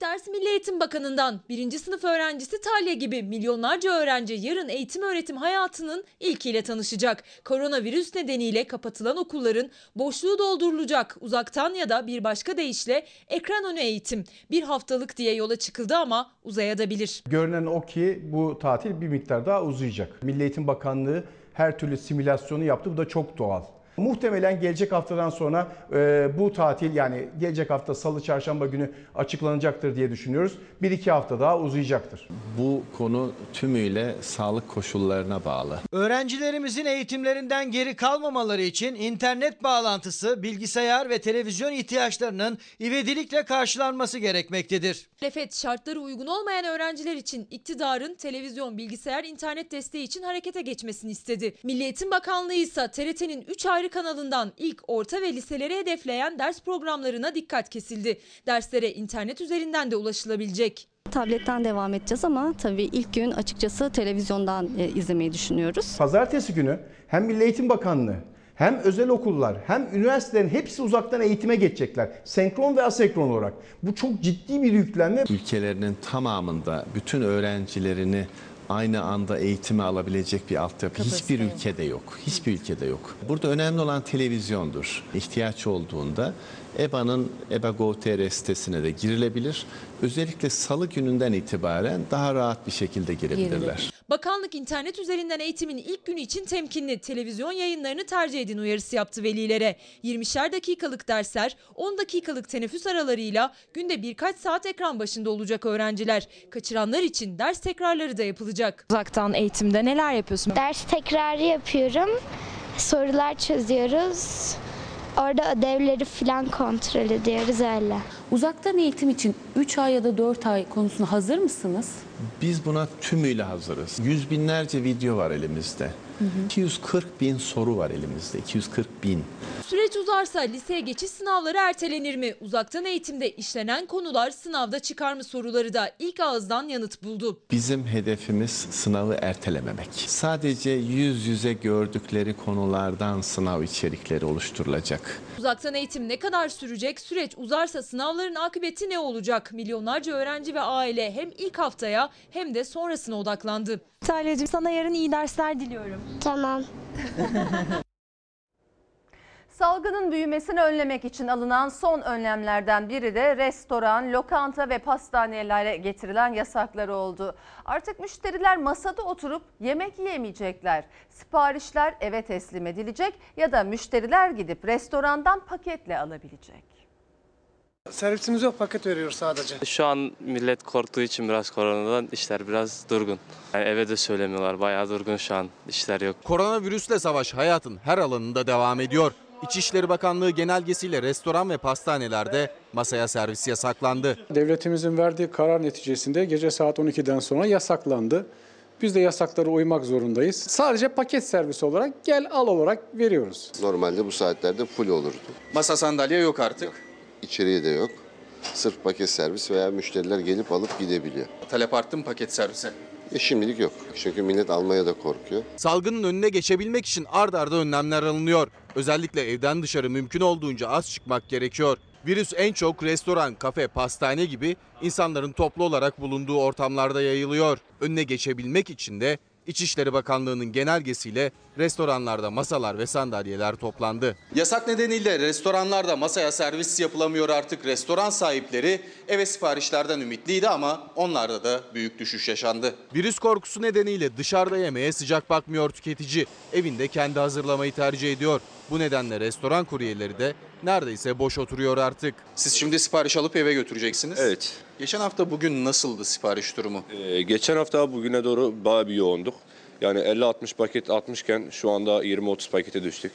Ders Milli Eğitim Bakanı'ndan. Birinci sınıf öğrencisi Talya gibi milyonlarca öğrenci yarın eğitim öğretim hayatının ilkiyle tanışacak. Koronavirüs nedeniyle kapatılan okulların boşluğu doldurulacak. Uzaktan ya da bir başka deyişle ekran önü eğitim. Bir haftalık diye yola çıkıldı ama uzayabilir. Görünen o ki bu tatil bir miktar daha uzayacak. Milli Eğitim Bakanlığı her türlü simülasyonu yaptı. Bu da çok doğal. Muhtemelen gelecek haftadan sonra e, bu tatil yani gelecek hafta salı çarşamba günü açıklanacaktır diye düşünüyoruz. Bir iki hafta daha uzayacaktır. Bu konu tümüyle sağlık koşullarına bağlı. Öğrencilerimizin eğitimlerinden geri kalmamaları için internet bağlantısı, bilgisayar ve televizyon ihtiyaçlarının ivedilikle karşılanması gerekmektedir. Muhalefet şartları uygun olmayan öğrenciler için iktidarın televizyon, bilgisayar, internet desteği için harekete geçmesini istedi. Milli Eğitim Bakanlığı ise TRT'nin 3 ayrı kanalından ilk, orta ve liseleri hedefleyen ders programlarına dikkat kesildi. Derslere internet üzerinden de ulaşılabilecek. Tabletten devam edeceğiz ama tabii ilk gün açıkçası televizyondan e, izlemeyi düşünüyoruz. Pazartesi günü hem Milli Eğitim Bakanlığı hem özel okullar hem üniversitelerin hepsi uzaktan eğitime geçecekler. Senkron ve asenkron olarak. Bu çok ciddi bir yüklenme. Ülkelerinin tamamında bütün öğrencilerini aynı anda eğitimi alabilecek bir altyapı hiçbir ülkede yok. Hiçbir ülkede yok. Burada önemli olan televizyondur. İhtiyaç olduğunda EBA'nın EBA Gov.tr sitesine de girilebilir. Özellikle salı gününden itibaren daha rahat bir şekilde girebilirler. Bakanlık internet üzerinden eğitimin ilk günü için temkinli televizyon yayınlarını tercih edin uyarısı yaptı velilere. 20'şer dakikalık dersler, 10 dakikalık teneffüs aralarıyla günde birkaç saat ekran başında olacak öğrenciler. Kaçıranlar için ders tekrarları da yapılacak. Uzaktan eğitimde neler yapıyorsun? Ders tekrarı yapıyorum. Sorular çözüyoruz. Orada ödevleri falan kontrol ediyoruz öyle. Uzaktan eğitim için 3 ay ya da 4 ay konusunda hazır mısınız? Biz buna tümüyle hazırız. Yüz binlerce video var elimizde. 240 bin soru var elimizde. 240 bin. Süreç uzarsa liseye geçiş sınavları ertelenir mi? Uzaktan eğitimde işlenen konular sınavda çıkar mı soruları da ilk ağızdan yanıt buldu. Bizim hedefimiz sınavı ertelememek. Sadece yüz yüze gördükleri konulardan sınav içerikleri oluşturulacak. Uzaktan eğitim ne kadar sürecek? Süreç uzarsa sınavların akıbeti ne olacak? Milyonlarca öğrenci ve aile hem ilk haftaya hem de sonrasına odaklandı. Talya'cığım sana yarın iyi dersler diliyorum. Tamam. Salgının büyümesini önlemek için alınan son önlemlerden biri de restoran, lokanta ve pastanelere getirilen yasaklar oldu. Artık müşteriler masada oturup yemek yiyemeyecekler. Siparişler eve teslim edilecek ya da müşteriler gidip restorandan paketle alabilecek. Servisimiz yok paket veriyoruz sadece. Şu an millet korktuğu için biraz koronadan işler biraz durgun. Yani eve de söylemiyorlar bayağı durgun şu an işler yok. Koronavirüsle savaş hayatın her alanında devam ediyor. İçişleri Bakanlığı genelgesiyle restoran ve pastanelerde masaya servis yasaklandı. Devletimizin verdiği karar neticesinde gece saat 12'den sonra yasaklandı. Biz de yasaklara uymak zorundayız. Sadece paket servisi olarak gel al olarak veriyoruz. Normalde bu saatlerde full olurdu. Masa sandalye yok artık. İçeriği de yok. Sırf paket servis veya müşteriler gelip alıp gidebiliyor. Talep arttı mı paket servise? E şimdilik yok. Çünkü millet almaya da korkuyor. Salgının önüne geçebilmek için ard arda önlemler alınıyor. Özellikle evden dışarı mümkün olduğunca az çıkmak gerekiyor. Virüs en çok restoran, kafe, pastane gibi insanların toplu olarak bulunduğu ortamlarda yayılıyor. Önüne geçebilmek için de İçişleri Bakanlığı'nın genelgesiyle restoranlarda masalar ve sandalyeler toplandı. Yasak nedeniyle restoranlarda masaya servis yapılamıyor artık. Restoran sahipleri eve siparişlerden ümitliydi ama onlarda da büyük düşüş yaşandı. Virüs korkusu nedeniyle dışarıda yemeğe sıcak bakmıyor tüketici. Evinde kendi hazırlamayı tercih ediyor. Bu nedenle restoran kuryeleri de neredeyse boş oturuyor artık. Siz şimdi sipariş alıp eve götüreceksiniz. Evet. Geçen hafta bugün nasıldı sipariş durumu? Ee, geçen hafta bugüne doğru bayağı bir yoğunduk. Yani 50-60 paket atmışken şu anda 20-30 pakete düştük.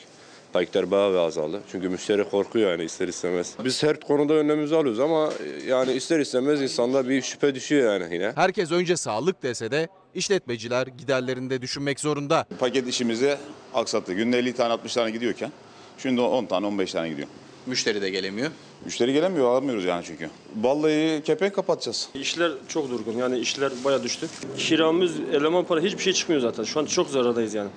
Paketler bayağı bir azaldı. Çünkü müşteri korkuyor yani ister istemez. Biz her konuda önlemimizi alıyoruz ama yani ister istemez insanda bir şüphe düşüyor yani yine. Herkes önce sağlık dese de işletmeciler giderlerinde düşünmek zorunda. Paket işimizi aksattı. Günde 50 tane 60 tane gidiyorken şimdi 10 tane 15 tane gidiyor. Müşteri de gelemiyor. Müşteri gelemiyor alamıyoruz yani çünkü. Vallahi kepenk kapatacağız. İşler çok durgun yani işler baya düştü. Kiramız, eleman para hiçbir şey çıkmıyor zaten. Şu an çok zarardayız yani.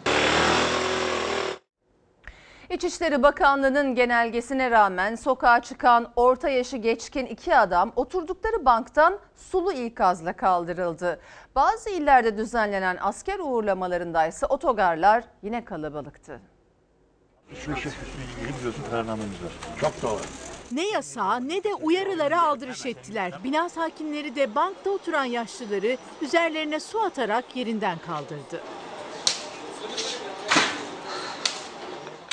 İçişleri Bakanlığı'nın genelgesine rağmen sokağa çıkan orta yaşı geçkin iki adam oturdukları banktan sulu ikazla kaldırıldı. Bazı illerde düzenlenen asker uğurlamalarında ise otogarlar yine kalabalıktı. Çok doğru. Ne yasağı ne de uyarılara aldırış ettiler. Bina sakinleri de bankta oturan yaşlıları üzerlerine su atarak yerinden kaldırdı.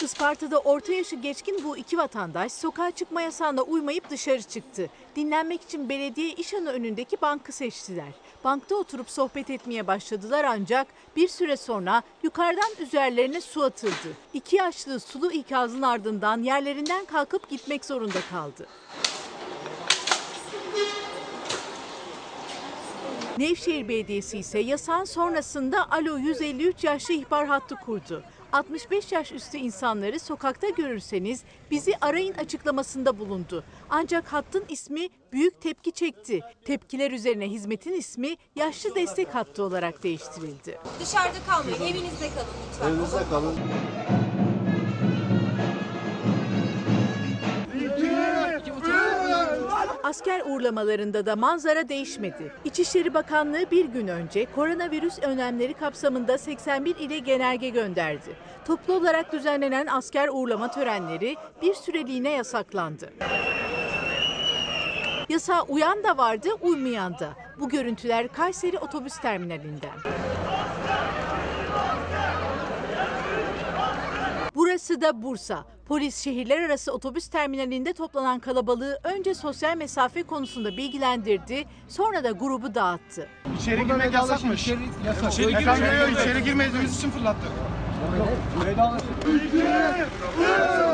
Isparta'da orta yaşı geçkin bu iki vatandaş sokağa çıkma yasağına uymayıp dışarı çıktı. Dinlenmek için belediye işhanı önündeki bankı seçtiler. Bankta oturup sohbet etmeye başladılar ancak bir süre sonra yukarıdan üzerlerine su atıldı. İki yaşlı sulu ikazın ardından yerlerinden kalkıp gitmek zorunda kaldı. Nevşehir Belediyesi ise yasağın sonrasında Alo 153 yaşlı ihbar hattı kurdu. 65 yaş üstü insanları sokakta görürseniz bizi arayın açıklamasında bulundu. Ancak hattın ismi büyük tepki çekti. Tepkiler üzerine hizmetin ismi yaşlı destek hattı olarak değiştirildi. Dışarıda kalmayın, evinizde kalın lütfen. Evinizde kalın. Asker uğurlamalarında da manzara değişmedi. İçişleri Bakanlığı bir gün önce koronavirüs önlemleri kapsamında 81 ile genelge gönderdi. Toplu olarak düzenlenen asker uğurlama törenleri bir süreliğine yasaklandı. Yasağa uyan da vardı, uymayan da. Bu görüntüler Kayseri otobüs terminalinden. Burası da Bursa. Polis şehirler arası otobüs terminalinde toplanan kalabalığı önce sosyal mesafe konusunda bilgilendirdi, sonra da grubu dağıttı. İçeri girmek yasakmış. İçeri, yasak. İçeri, girmeyiz, içeri girmediğimiz için fırlattık.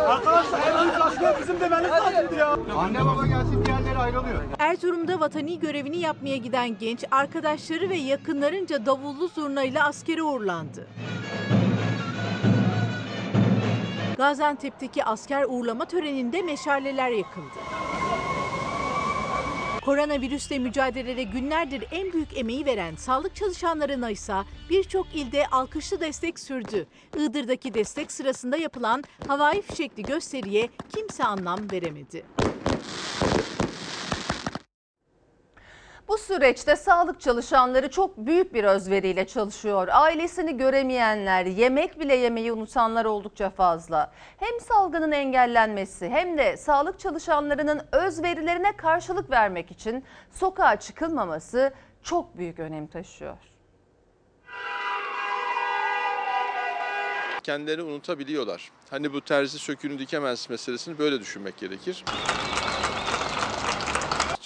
Arkadaşlar bizim demeniz lazımdı ya. Anne baba gelsin diğerleri ayrılıyor. Erzurum'da vatani görevini yapmaya giden genç arkadaşları ve yakınlarınca davullu zurnayla askere uğurlandı. Gaziantep'teki asker uğurlama töreninde meşaleler yakıldı. Koronavirüsle mücadelede günlerdir en büyük emeği veren sağlık çalışanlarına ise birçok ilde alkışlı destek sürdü. Iğdır'daki destek sırasında yapılan havai fişekli gösteriye kimse anlam veremedi. Bu süreçte sağlık çalışanları çok büyük bir özveriyle çalışıyor. Ailesini göremeyenler, yemek bile yemeyi unutanlar oldukça fazla. Hem salgının engellenmesi hem de sağlık çalışanlarının özverilerine karşılık vermek için sokağa çıkılmaması çok büyük önem taşıyor. kendilerini unutabiliyorlar. Hani bu terzi sökünü dikemez meselesini böyle düşünmek gerekir.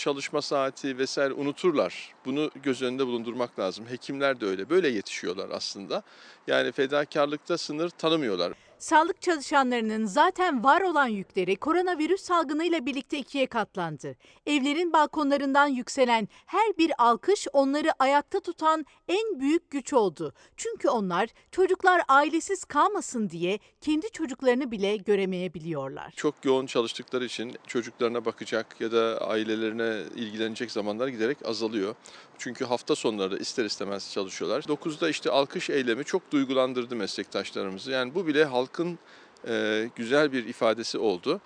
Çalışma saati vesaire unuturlar. Bunu göz önünde bulundurmak lazım. Hekimler de öyle. Böyle yetişiyorlar aslında. Yani fedakarlıkta sınır tanımıyorlar. Sağlık çalışanlarının zaten var olan yükleri koronavirüs salgınıyla birlikte ikiye katlandı. Evlerin balkonlarından yükselen her bir alkış onları ayakta tutan en büyük güç oldu. Çünkü onlar çocuklar ailesiz kalmasın diye kendi çocuklarını bile göremeyebiliyorlar. Çok yoğun çalıştıkları için çocuklarına bakacak ya da ailelerine ilgilenecek zamanlar giderek azalıyor. Çünkü hafta sonları ister istemez çalışıyorlar. 9'da işte alkış eylemi çok duygulandırdı meslektaşlarımızı. Yani bu bile halkın e, güzel bir ifadesi oldu.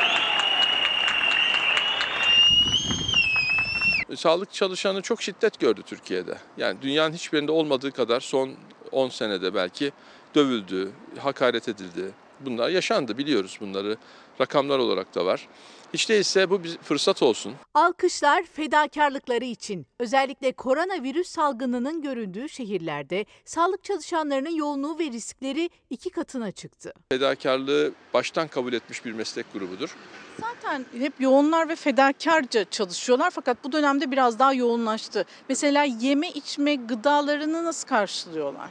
Sağlık çalışanı çok şiddet gördü Türkiye'de. Yani dünyanın hiçbirinde olmadığı kadar son 10 senede belki dövüldü, hakaret edildi. Bunlar yaşandı biliyoruz bunları. Rakamlar olarak da var. Hiç değilse bu bir fırsat olsun. Alkışlar fedakarlıkları için. Özellikle koronavirüs salgınının görüldüğü şehirlerde sağlık çalışanlarının yoğunluğu ve riskleri iki katına çıktı. Fedakarlığı baştan kabul etmiş bir meslek grubudur. Zaten hep yoğunlar ve fedakarca çalışıyorlar fakat bu dönemde biraz daha yoğunlaştı. Mesela yeme içme gıdalarını nasıl karşılıyorlar?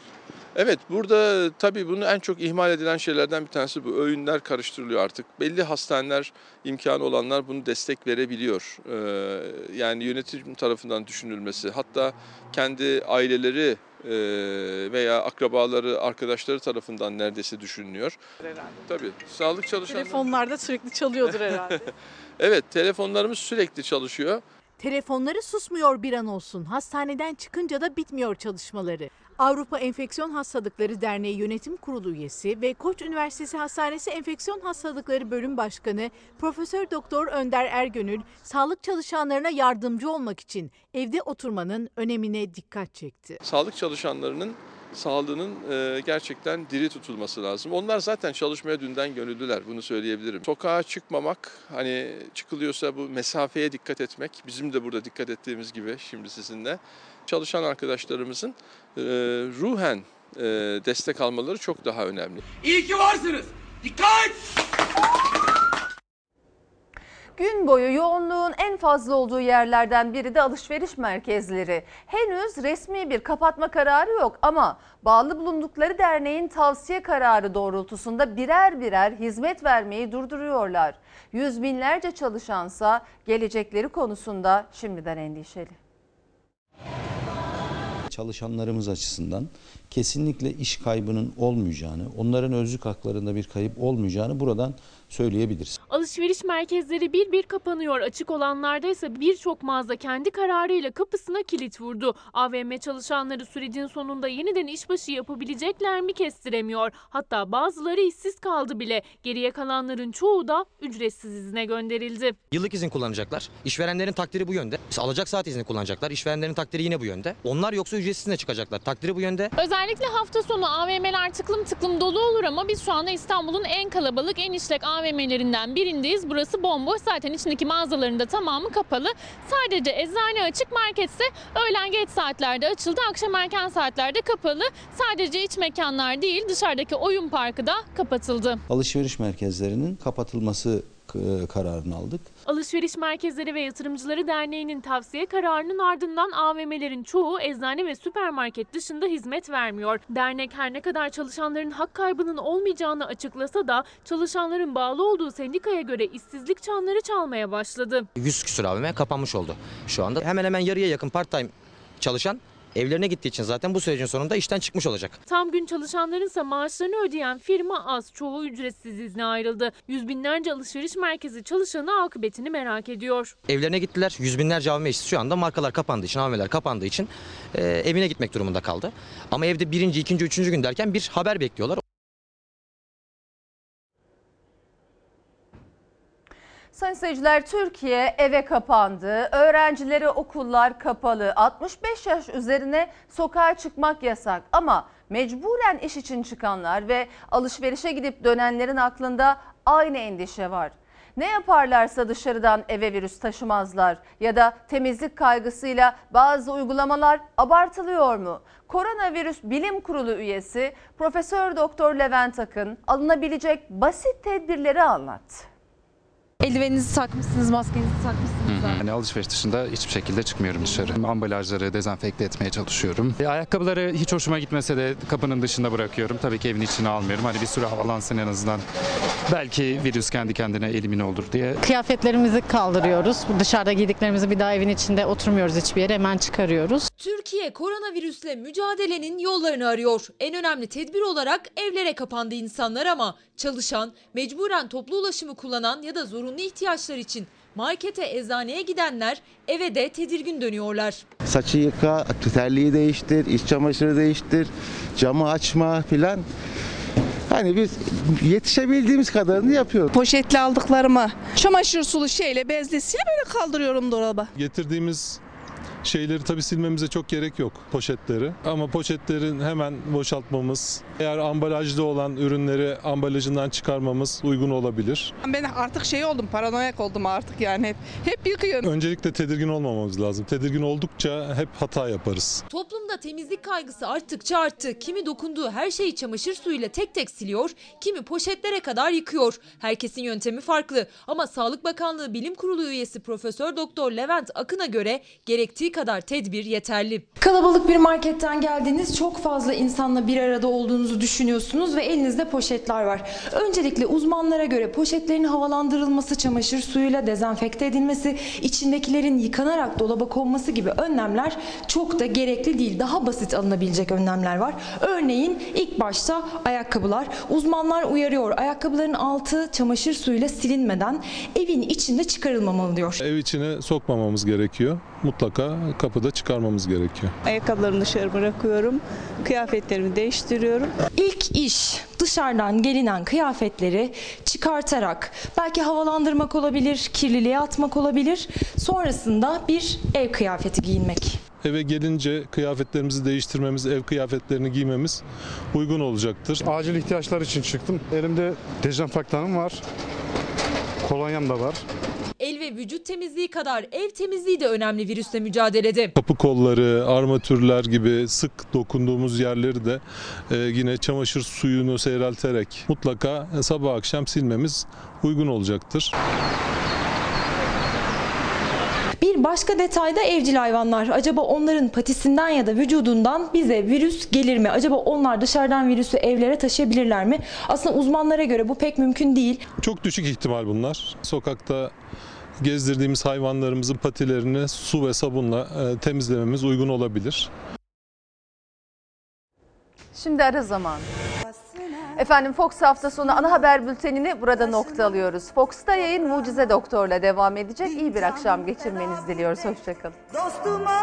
Evet burada tabii bunu en çok ihmal edilen şeylerden bir tanesi bu. Öğünler karıştırılıyor artık. Belli hastaneler imkanı olanlar bunu destek verebiliyor. Ee, yani yönetim tarafından düşünülmesi hatta kendi aileleri e, veya akrabaları, arkadaşları tarafından neredeyse düşünülüyor. Tabii sağlık çalışanları... Telefonlarda sürekli çalıyordur herhalde. evet telefonlarımız sürekli çalışıyor. Telefonları susmuyor bir an olsun. Hastaneden çıkınca da bitmiyor çalışmaları. Avrupa Enfeksiyon Hastalıkları Derneği Yönetim Kurulu üyesi ve Koç Üniversitesi Hastanesi Enfeksiyon Hastalıkları Bölüm Başkanı Profesör Doktor Önder Ergönül sağlık çalışanlarına yardımcı olmak için evde oturmanın önemine dikkat çekti. Sağlık çalışanlarının sağlığının e, gerçekten diri tutulması lazım. Onlar zaten çalışmaya dünden gönüllüler bunu söyleyebilirim. Sokağa çıkmamak hani çıkılıyorsa bu mesafeye dikkat etmek bizim de burada dikkat ettiğimiz gibi şimdi sizinle çalışan arkadaşlarımızın e, ruhen e, destek almaları çok daha önemli. İyi ki varsınız. Gün boyu yoğunluğun en fazla olduğu yerlerden biri de alışveriş merkezleri. Henüz resmi bir kapatma kararı yok ama bağlı bulundukları derneğin tavsiye kararı doğrultusunda birer birer hizmet vermeyi durduruyorlar. Yüz binlerce çalışansa gelecekleri konusunda şimdiden endişeli. Çalışanlarımız açısından kesinlikle iş kaybının olmayacağını, onların özlük haklarında bir kayıp olmayacağını buradan söyleyebiliriz. Alışveriş merkezleri bir bir kapanıyor. Açık olanlarda ise birçok mağaza kendi kararıyla kapısına kilit vurdu. AVM çalışanları sürecin sonunda yeniden işbaşı yapabilecekler mi kestiremiyor. Hatta bazıları işsiz kaldı bile. Geriye kalanların çoğu da ücretsiz izne gönderildi. Yıllık izin kullanacaklar. İşverenlerin takdiri bu yönde. Mesela alacak saat izni kullanacaklar. İşverenlerin takdiri yine bu yönde. Onlar yoksa ücretsiz izne çıkacaklar. Takdiri bu yönde. Özellikle hafta sonu AVM'ler tıklım tıklım dolu olur ama biz şu anda İstanbul'un en kalabalık, en işlek AVM'lerinden birindeyiz. Burası bomboş. Zaten içindeki mağazaların da tamamı kapalı. Sadece eczane açık, marketse öğlen geç saatlerde açıldı. Akşam erken saatlerde kapalı. Sadece iç mekanlar değil, dışarıdaki oyun parkı da kapatıldı. Alışveriş merkezlerinin kapatılması e, kararını aldık. Alışveriş Merkezleri ve Yatırımcıları Derneği'nin tavsiye kararının ardından AVM'lerin çoğu eczane ve süpermarket dışında hizmet vermiyor. Dernek her ne kadar çalışanların hak kaybının olmayacağını açıklasa da çalışanların bağlı olduğu sendikaya göre işsizlik çanları çalmaya başladı. 100 küsur AVM kapanmış oldu şu anda. Hemen hemen yarıya yakın part time çalışan evlerine gittiği için zaten bu sürecin sonunda işten çıkmış olacak. Tam gün çalışanların ise maaşlarını ödeyen firma az, çoğu ücretsiz izne ayrıldı. Yüz binlerce alışveriş merkezi çalışanı akıbetini merak ediyor. Evlerine gittiler. Yüz binlerce AVM işçisi şu anda markalar kapandığı için, AVM'ler kapandığı için e, evine gitmek durumunda kaldı. Ama evde birinci, ikinci, üçüncü gün derken bir haber bekliyorlar. Sayın seyirciler Türkiye eve kapandı. Öğrencileri okullar kapalı. 65 yaş üzerine sokağa çıkmak yasak. Ama mecburen iş için çıkanlar ve alışverişe gidip dönenlerin aklında aynı endişe var. Ne yaparlarsa dışarıdan eve virüs taşımazlar ya da temizlik kaygısıyla bazı uygulamalar abartılıyor mu? Koronavirüs Bilim Kurulu üyesi Profesör Doktor Levent Akın alınabilecek basit tedbirleri anlattı. Eldiveninizi takmışsınız, maskenizi takmışsınız. zaten. Hani alışveriş dışında hiçbir şekilde çıkmıyorum dışarı. Ambalajları dezenfekte etmeye çalışıyorum. E, ayakkabıları hiç hoşuma gitmese de kapının dışında bırakıyorum. Tabii ki evin içine almıyorum. Hani bir süre havalansın en azından. Belki virüs kendi kendine elimine olur diye. Kıyafetlerimizi kaldırıyoruz. Dışarıda giydiklerimizi bir daha evin içinde oturmuyoruz hiçbir yere hemen çıkarıyoruz. Türkiye koronavirüsle mücadelenin yollarını arıyor. En önemli tedbir olarak evlere kapandı insanlar ama çalışan, mecburen toplu ulaşımı kullanan ya da zorunlu ihtiyaçlar için markete, eczaneye gidenler eve de tedirgin dönüyorlar. Saçı yıka, terliği değiştir, iç çamaşırı değiştir, camı açma filan. Hani biz yetişebildiğimiz kadarını yapıyoruz. Poşetle aldıklarımı çamaşır sulu şeyle bezlesiyle böyle kaldırıyorum dolaba. Getirdiğimiz şeyleri tabii silmemize çok gerek yok poşetleri. Ama poşetlerin hemen boşaltmamız, eğer ambalajda olan ürünleri ambalajından çıkarmamız uygun olabilir. Ben artık şey oldum paranoyak oldum artık yani hep, hep yıkıyorum. Öncelikle tedirgin olmamamız lazım. Tedirgin oldukça hep hata yaparız. Toplumda temizlik kaygısı arttıkça arttı. Kimi dokunduğu her şeyi çamaşır suyuyla tek tek siliyor, kimi poşetlere kadar yıkıyor. Herkesin yöntemi farklı ama Sağlık Bakanlığı Bilim Kurulu üyesi Profesör Doktor Levent Akın'a göre gerektiği kadar tedbir yeterli. Kalabalık bir marketten geldiniz. Çok fazla insanla bir arada olduğunuzu düşünüyorsunuz ve elinizde poşetler var. Öncelikle uzmanlara göre poşetlerin havalandırılması, çamaşır suyuyla dezenfekte edilmesi, içindekilerin yıkanarak dolaba konması gibi önlemler çok da gerekli değil. Daha basit alınabilecek önlemler var. Örneğin ilk başta ayakkabılar. Uzmanlar uyarıyor. Ayakkabıların altı çamaşır suyuyla silinmeden evin içinde çıkarılmamalı diyor. Ev içine sokmamamız gerekiyor. Mutlaka kapıda çıkarmamız gerekiyor. Ayakkabılarımı dışarı bırakıyorum. Kıyafetlerimi değiştiriyorum. İlk iş dışarıdan gelinen kıyafetleri çıkartarak belki havalandırmak olabilir, kirliliğe atmak olabilir. Sonrasında bir ev kıyafeti giyinmek. Eve gelince kıyafetlerimizi değiştirmemiz, ev kıyafetlerini giymemiz uygun olacaktır. Acil ihtiyaçlar için çıktım. Elimde dezenfektanım var. Kolonyam da var. Ve vücut temizliği kadar ev temizliği de önemli virüsle mücadelede. Kapı kolları, armatürler gibi sık dokunduğumuz yerleri de e, yine çamaşır suyunu seyrelterek mutlaka sabah akşam silmemiz uygun olacaktır. Bir başka detayda evcil hayvanlar. Acaba onların patisinden ya da vücudundan bize virüs gelir mi? Acaba onlar dışarıdan virüsü evlere taşıyabilirler mi? Aslında uzmanlara göre bu pek mümkün değil. Çok düşük ihtimal bunlar. Sokakta gezdirdiğimiz hayvanlarımızın patilerini su ve sabunla e, temizlememiz uygun olabilir. Şimdi ara zaman. Efendim Fox hafta sonu ana haber bültenini burada nokta alıyoruz. Fox'ta yayın Mucize Doktor'la devam edecek. İyi bir akşam geçirmenizi diliyoruz. Hoşçakalın. Dostuma